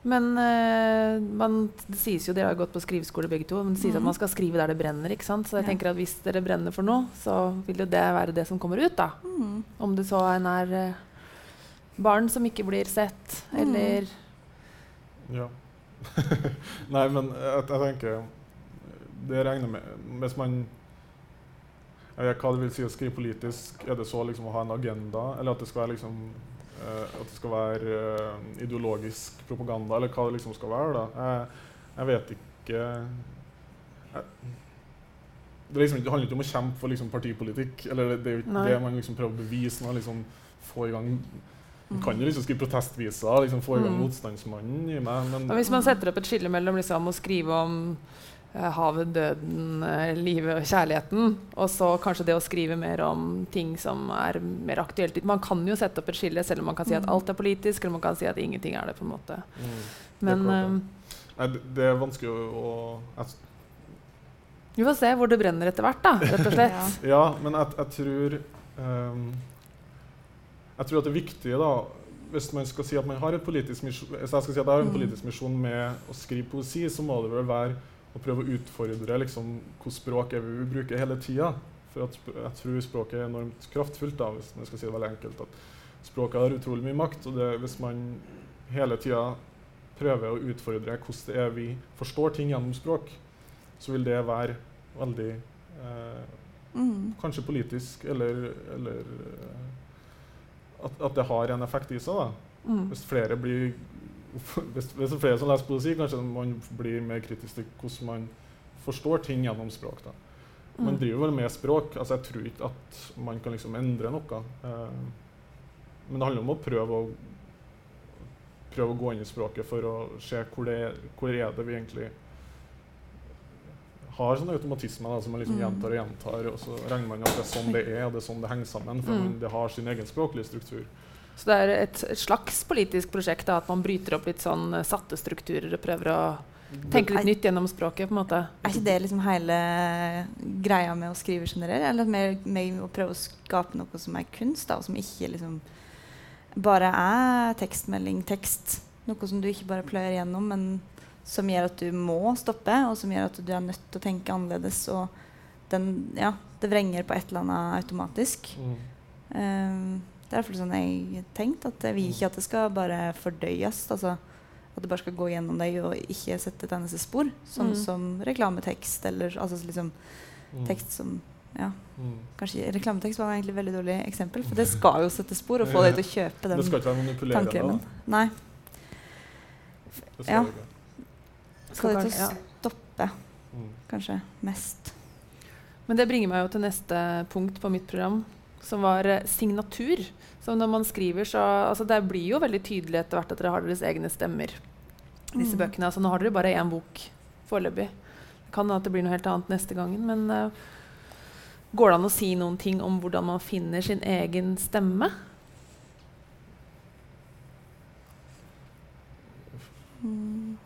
Men uh, man, det sies jo, dere har gått på skriveskole begge to, men det sies at Mhm. man skal skrive der det brenner. ikke sant? Så jeg Ja. tenker at hvis dere brenner for noe, så vil jo det være det som kommer ut. da. Mm. Om det så en er uh, barn som ikke blir sett, Mm. eller Ja. [LAUGHS] Nei, men jeg, jeg tenker Det regner med Hvis man jeg vet hva det vil si å skrive politisk, er det så liksom å ha en agenda, eller at det skal være liksom at det skal være eh, ideologisk propaganda, eller hva det liksom skal være? da. Jeg, jeg vet ikke jeg, det, liksom, det handler ikke om å kjempe for liksom, partipolitikk, eller det, det er jo ikke det man liksom prøver å bevise man liksom får i gang man Mm. kan jo liksom skrive protestviser, liksom få i gang Mm. motstandsmannen i meg, men Og Hvis man setter opp et skille mellom liksom, å skrive om eh, havet, døden, eh, livet og kjærligheten, og så kanskje det å skrive mer om ting som er mer aktuelt Man kan jo sette opp et skille, selv om man kan si at Mm. alt er politisk, eller man kan si at ingenting er det. på en måte. Mm, Men det er klart, eh, Nei, det, er vanskelig å, å vi får se hvor det brenner etter hvert, da, rett og slett. [LAUGHS] Ja. Ja, men jeg, jeg tror um, Jeg tror at det viktige da hvis man skal si at man har et politisk misjon, hvis jeg skal si at jeg har en Mm. politisk misjon med å skrive poesi, så må det vel være å prøve å utfordre liksom, hvilket språk er vi vil bruke hele tida. For jeg tror språket er enormt kraftfullt, da, hvis man skal si det veldig enkelt. At språket har utrolig mye makt. Og det, hvis man hele tida prøver å utfordre hvordan det er vi forstår ting gjennom språk, så vil det være veldig eh, Mm. Kanskje politisk, eller, eller eh, at, at det har en effekt i seg. da. Mm. Hvis flere blir hvis, hvis det er flere som leser poesi, kanskje man blir mer kritisk til hvordan man forstår ting gjennom språk. da. Man Mm. driver vel med språk. altså Jeg tror ikke at man kan liksom endre noe. Eh, men det handler om å prøve å prøve å gå inn i språket for å se hvor, det hvor er det vi egentlig har sånne automatismer da, som man liksom Mm. gjentar og gjentar, og så regner man at det er sånn det er, og det er sånn det henger sammen. For Mm. det har sin egen språklige struktur. Så det er et, et slags politisk prosjekt da, at man bryter opp litt sånn eh, satte strukturer og prøver å tenke litt nytt gjennom språket. på en måte. Er ikke det liksom hele greia med å skrive generelt? Eller mer med å prøve å skape noe som er kunst, da, og som ikke liksom bare er tekstmelding, tekst? Noe som du ikke bare pløyer gjennom, men som gjør at du må stoppe, og som gjør at du er nødt til å tenke annerledes. Og den, ja, det vrenger på et eller annet automatisk. Mm. Um, det er sånn jeg har tenkt. At jeg vil ikke at det skal bare fordøyes. Altså, at det bare skal gå gjennom deg og ikke sette et eneste spor. Sånn Mm. som reklametekst eller altså liksom Mm. tekst som ja, Mm. kanskje Reklametekst var egentlig et veldig dårlig eksempel, for det skal jo sette spor og få deg til å kjøpe Det den skal ikke være manipulerende. tannkremen. Nei. Det skal Ja. det. Skal det til å stoppe, Mm. kanskje mest. Men det bringer meg jo til neste punkt på mitt program, som var eh, signatur. Så når man skriver, så altså Det blir jo veldig tydelig etter hvert at dere har deres egne stemmer. disse Mm. bøkene. Altså, nå har dere bare én bok foreløpig. Det kan at det blir noe helt annet neste gangen. Men uh, går det an å si noen ting om hvordan man finner sin egen stemme? Mm.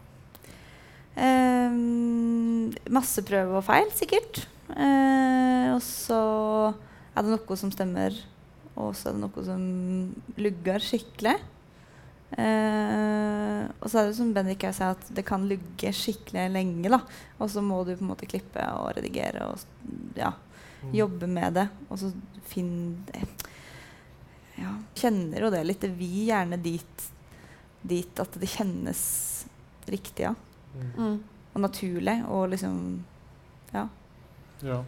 Um, masse prøve og feil, sikkert. Uh, og så er det noe som stemmer, og så er det noe som lugger skikkelig. Eh, og så er det som Bendik sier, at det kan lugge skikkelig lenge. da Og så må du på en måte klippe og redigere og ja, Mm. jobbe med det. Og så finne ja, Kjenner jo det litt. Det vil gjerne dit, dit at det kjennes riktig ja. Mm. Mm. og naturlig. Og liksom Ja. Ja.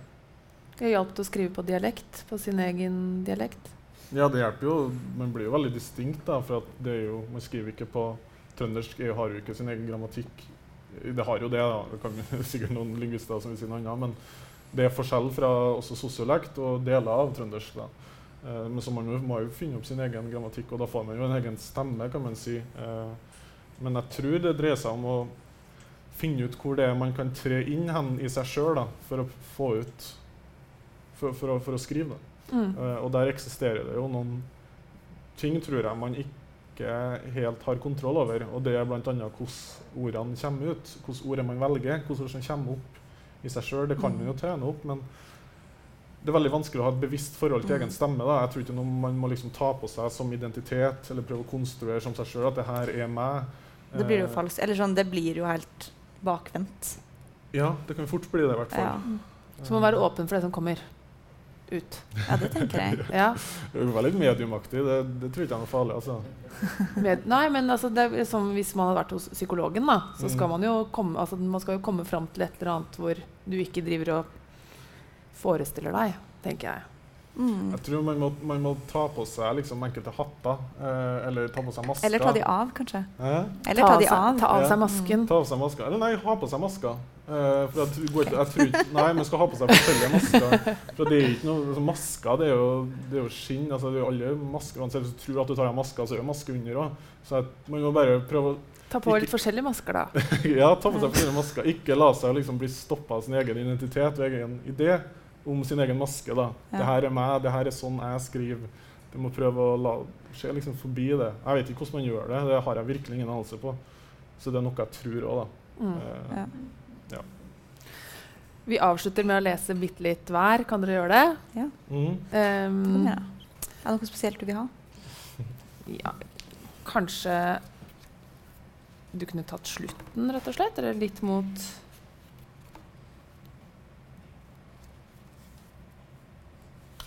Det hjalp til å skrive på dialekt, på sin egen dialekt. ja, det hjelper jo. Man blir jo veldig distinkt, da, for det er jo, man skriver ikke på Trøndersk EU har jo ikke sin egen grammatikk. Det har jo det, da. Det kan jo [LAUGHS] sikkert noen lingvister som vil si noe annet. Men det er forskjell fra også sosiolekt og deler av trøndersk. da. Eh, men så man må, må jo finne opp sin egen grammatikk, og da får man jo en egen stemme, kan man si. Eh, men jeg tror det dreier seg om å finne ut hvor det er man kan tre inn hen i seg sjøl for å få ut For, for, å, for å skrive. Mm. Uh, og der eksisterer det jo noen ting, tror jeg, man ikke helt har kontroll over. Og det er bl.a. hvordan ordene kommer ut. Hvilke ord man velger, hvordan ord som kommer opp i seg sjøl. Det kan man jo trene opp, men det er veldig vanskelig å ha et bevisst forhold til Mm. egen stemme. da. Jeg tror ikke noe man må liksom ta på seg som identitet, eller prøve å konstruere som seg sjøl at det her er meg. Det blir jo falsk. falskt. Eller sånn, det blir jo helt bakvendt. Ja, det kan fort bli det, i hvert Ja. fall. Så man må være åpen for det som kommer ut. ja, det tenker jeg. [LAUGHS] Ja. Det var litt mediumaktig. Det, det tror ikke jeg er noe farlig. altså. [LAUGHS] Med, nei, men altså, det som hvis man hadde vært hos psykologen, da, så skal Mm. man jo komme, altså, man skal jo komme fram til et eller annet hvor du ikke driver og forestiller deg, tenker jeg. Mm. Jeg tror man må, man må ta på seg liksom enkelte hatter, eh, eller ta på seg masker. Eller ta de av, kanskje. Eh? Eller ta de seg, av. ta av seg masken. Ta av seg masker. Eller nei, ha på seg masker. Eh, for jeg, går jeg tror Nei, man skal ha på seg forskjellige masker. For det er ikke noe altså, Masker det er jo, det er jo skinn. Altså, det er jo alle masker Uansett hvis du tror at du tar av maska, så er det maske under òg. Så jeg, man må bare prøve å Ta på Ikke- litt forskjellige masker, da. [LAUGHS] ja, ta på seg forskjellige masker. Ikke la seg liksom bli stoppa av sin egen identitet og egen idé om sin egen maske. da. Ja. Det her er meg, det her er sånn jeg skriver. Du må prøve å la, se liksom forbi det. Jeg vet ikke hvordan man gjør det, det har jeg virkelig ingen anelse på. Så det er noe jeg tror òg, da. Mm. uh, Ja. Vi avslutter med å lese bitte litt hver. Kan dere gjøre det? mm. Kom Um, igjen, da. Er det noe spesielt du vil ha? [LAUGHS] ja. kanskje du kunne tatt slutten, rett og slett? Eller litt mot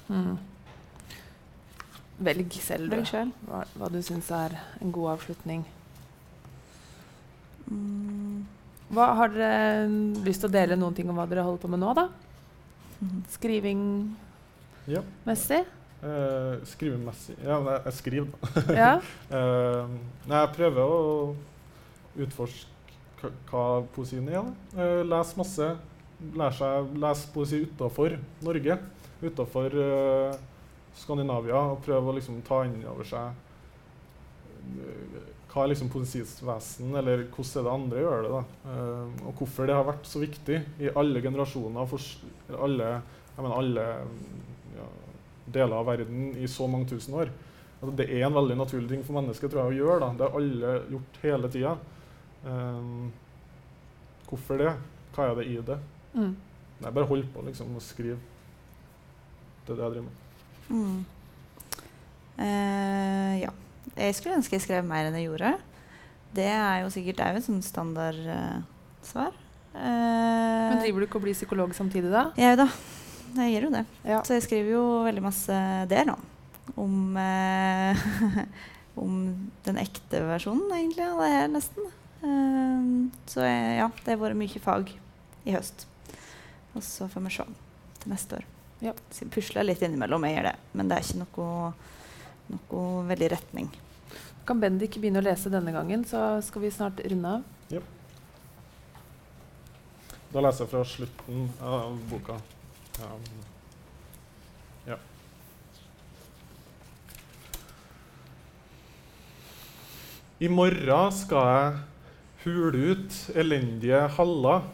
hmm. Velg selv, Velg selv. Hva, hva du syns er en god avslutning. Mm. Hva Har dere lyst til å dele noen ting om hva dere holder på med nå, da? Skrivingmessig? Skriving-messig? Ja. Eh, skrivemessig Ja, men jeg, jeg skriver, da. [LAUGHS] Ja. uh, [LAUGHS] nei, jeg prøver å utforske hva- hva poesien er. Uh, Eh, les masse. Lære seg lese poesi utafor Norge, utafor uh, Skandinavia, og prøve å liksom ta inn over seg uh, hva er liksom poesiens eller hvordan er det andre gjør det. da. Uh, og hvorfor det har vært så viktig i alle generasjoner, for alle, mener alle ja, deler av verden i så mange tusen år. Altså, det er en veldig naturlig ting for mennesket tror jeg, å gjøre. Da. Det har alle gjort hele tida. Hvorfor det? Hva er det i det? Mm. Nei, bare hold på liksom, og skriv. Det er det jeg driver med. Mm. Eh, ja. Jeg skulle ønske jeg skrev mer enn jeg gjorde. Det er jo sikkert òg et sånn standardsvar. Men driver du ikke og blir psykolog samtidig, da? Jeg da. Jeg gjør jo det. Ja. Så jeg skriver jo veldig masse der nå. Om, eh, [LAUGHS] om den ekte versjonen, egentlig, av det her, nesten. Eh, så jeg, ja, det har vært mye fag i høst. Og så får vi se til neste år. Ja. Så jeg pusler litt innimellom, jeg gjør det. Men det er ikke noe, noe veldig retning. Kan Bendik begynne å lese denne gangen, så skal vi snart runde av. Da leser jeg fra slutten av boka. Um, ja. I morgen skal jeg hule ut elendige haller,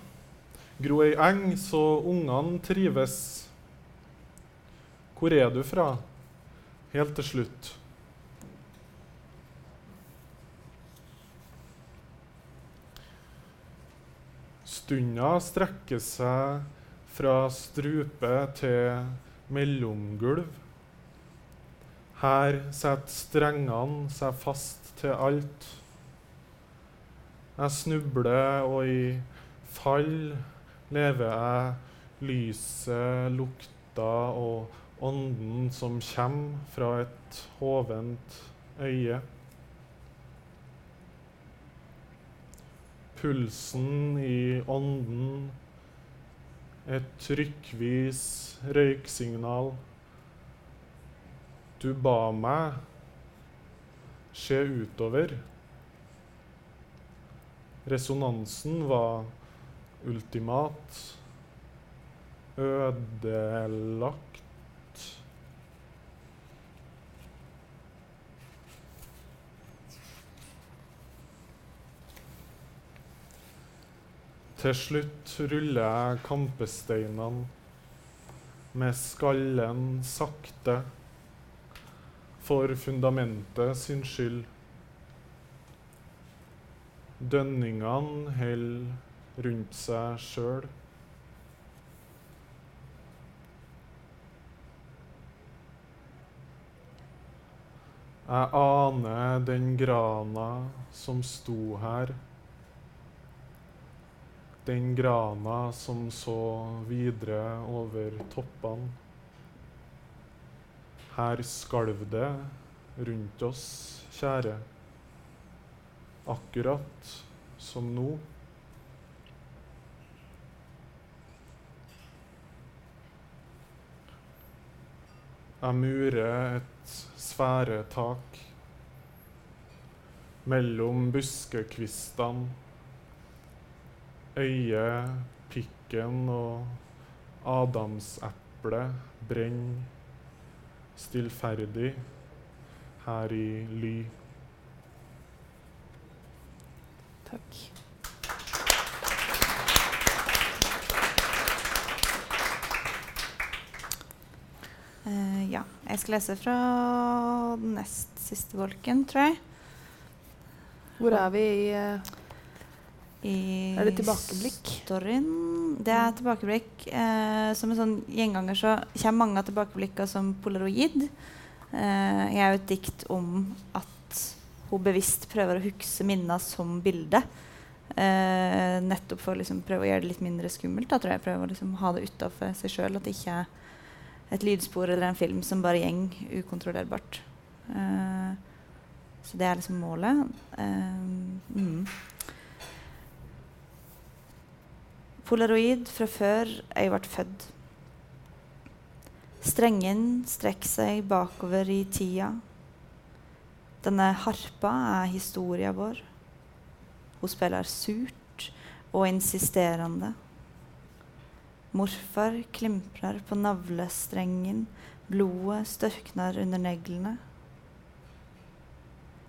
gro ei eng så ungene trives. Hvor er du fra? Helt til slutt. Stunda strekker seg fra strupe til mellomgulv. Her setter strengene seg fast til alt. Jeg snubler, og i fall lever jeg lyset, lukta og ånden som kommer fra et hovent øye. Pulsen i ånden, et trykkvis røyksignal. Du ba meg se utover. Resonansen var ultimat, ødelagt. Til slutt ruller jeg kampesteinene med skallen sakte for fundamentet sin skyld. Dønningene holder rundt seg sjøl. Jeg aner den grana som sto her. Den grana som så videre over toppene. Her skalv det rundt oss, kjære. Akkurat som nå. Jeg murer et sfæretak mellom buskekvistene. Øyet, pikken og adamseplet brenner stillferdig her i ly. Takk. Uh, ja. Jeg skal lese fra den nest siste bolken, tror jeg. Hvor er vi i eh, I Er det tilbakeblikk? Storyen. Det er tilbakeblikk. Eh, som en sånn gjenganger så kommer mange av tilbakeblikkene som polaroid. Eh, jeg er jo et dikt om at hun bevisst prøver å huske minner som bilde. Eh, nettopp for å liksom prøve å gjøre det litt mindre skummelt. Da, tror jeg Prøve å liksom ha det utafor seg sjøl. At det ikke er et lydspor eller en film som bare gjeng ukontrollerbart. Eh, så det er liksom målet. Eh, mm. Polaroid fra før jeg ble født. Strengen strekker seg bakover i tida. Denne harpa er historia vår. Hun spiller surt og insisterende. Morfar klimprer på navlestrengen, blodet størkner under neglene.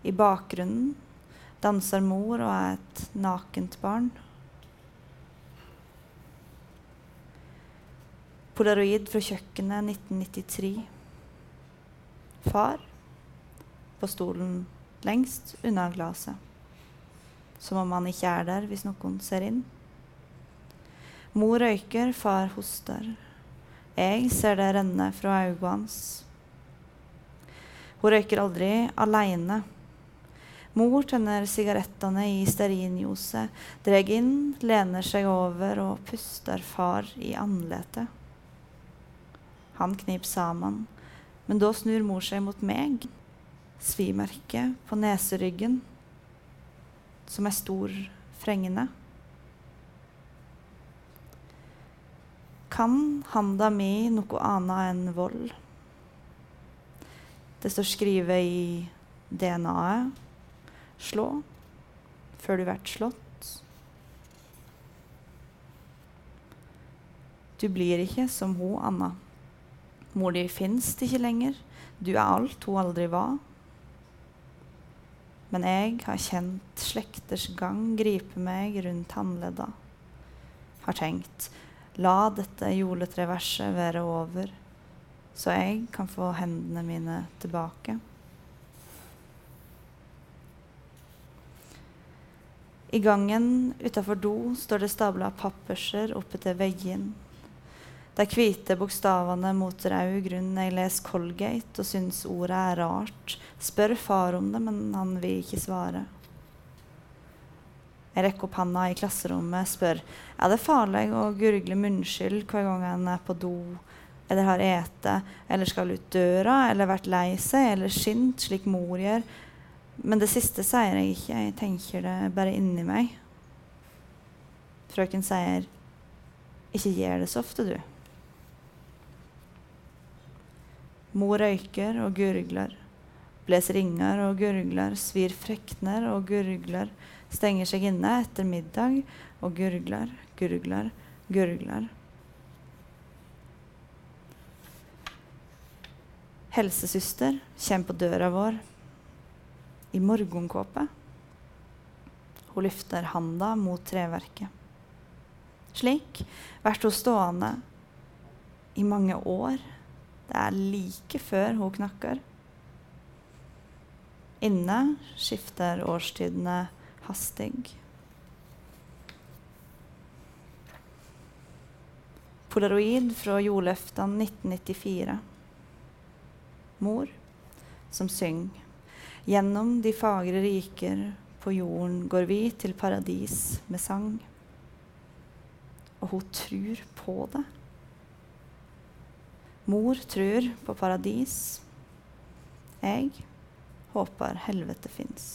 I bakgrunnen danser mor og er et nakent barn. Polaroid fra kjøkkenet 1993. Far på stolen lengst unna glasset. Som om han ikke er der hvis noen ser inn. Mor røyker, far hoster. Jeg ser det renne fra øynene hans. Hun røyker aldri aleine. Mor tenner sigarettene i stearinljoset, drar inn, lener seg over og puster far i andletet. Han knip sammen. Men da snur mor seg mot meg. Svimerke på neseryggen, som er stor frengende. Kan handa mi noe anna enn vold? Det står skrevet i DNA-et. Slå før du blir slått. Du blir ikke som hun, Anna. Mor di fins ikke lenger. Du er alt hun aldri var. Men jeg har kjent slekters gang gripe meg rundt håndledda. Har tenkt la dette juletreverset være over, så jeg kan få hendene mine tilbake. I gangen utafor do står det stabla papperser oppetter veggen. De hvite bokstavene mot rød grunn. Jeg leser Colgate og syns ordet er rart. Spør far om det, men han vil ikke svare. Jeg rekker opp handa i klasserommet, spør er det farlig å gurgle munnskyld hver gang han er på do, eller har ete, eller skal ut døra, eller vært lei seg, eller skint, slik mor gjør. Men det siste sier jeg ikke, jeg tenker det bare inni meg. Frøken sier, ikke gjør det så ofte, du. Mor røyker og gurgler. Bles ringer og gurgler, svir frekner og gurgler. Stenger seg inne etter middag og gurgler, gurgler, gurgler. Helsesøster kommer på døra vår i morgenkåpe. Hun løfter handa mot treverket. Slik blir hun stående i mange år det er like før hun knakker. Inne skifter årstidene hastig. Polaroid fra jordløftene 1994. Mor som synger. Gjennom de fagre riker på jorden går vi til paradis med sang. Og hun tror på det. Mor tror på paradis. Jeg håper helvete fins.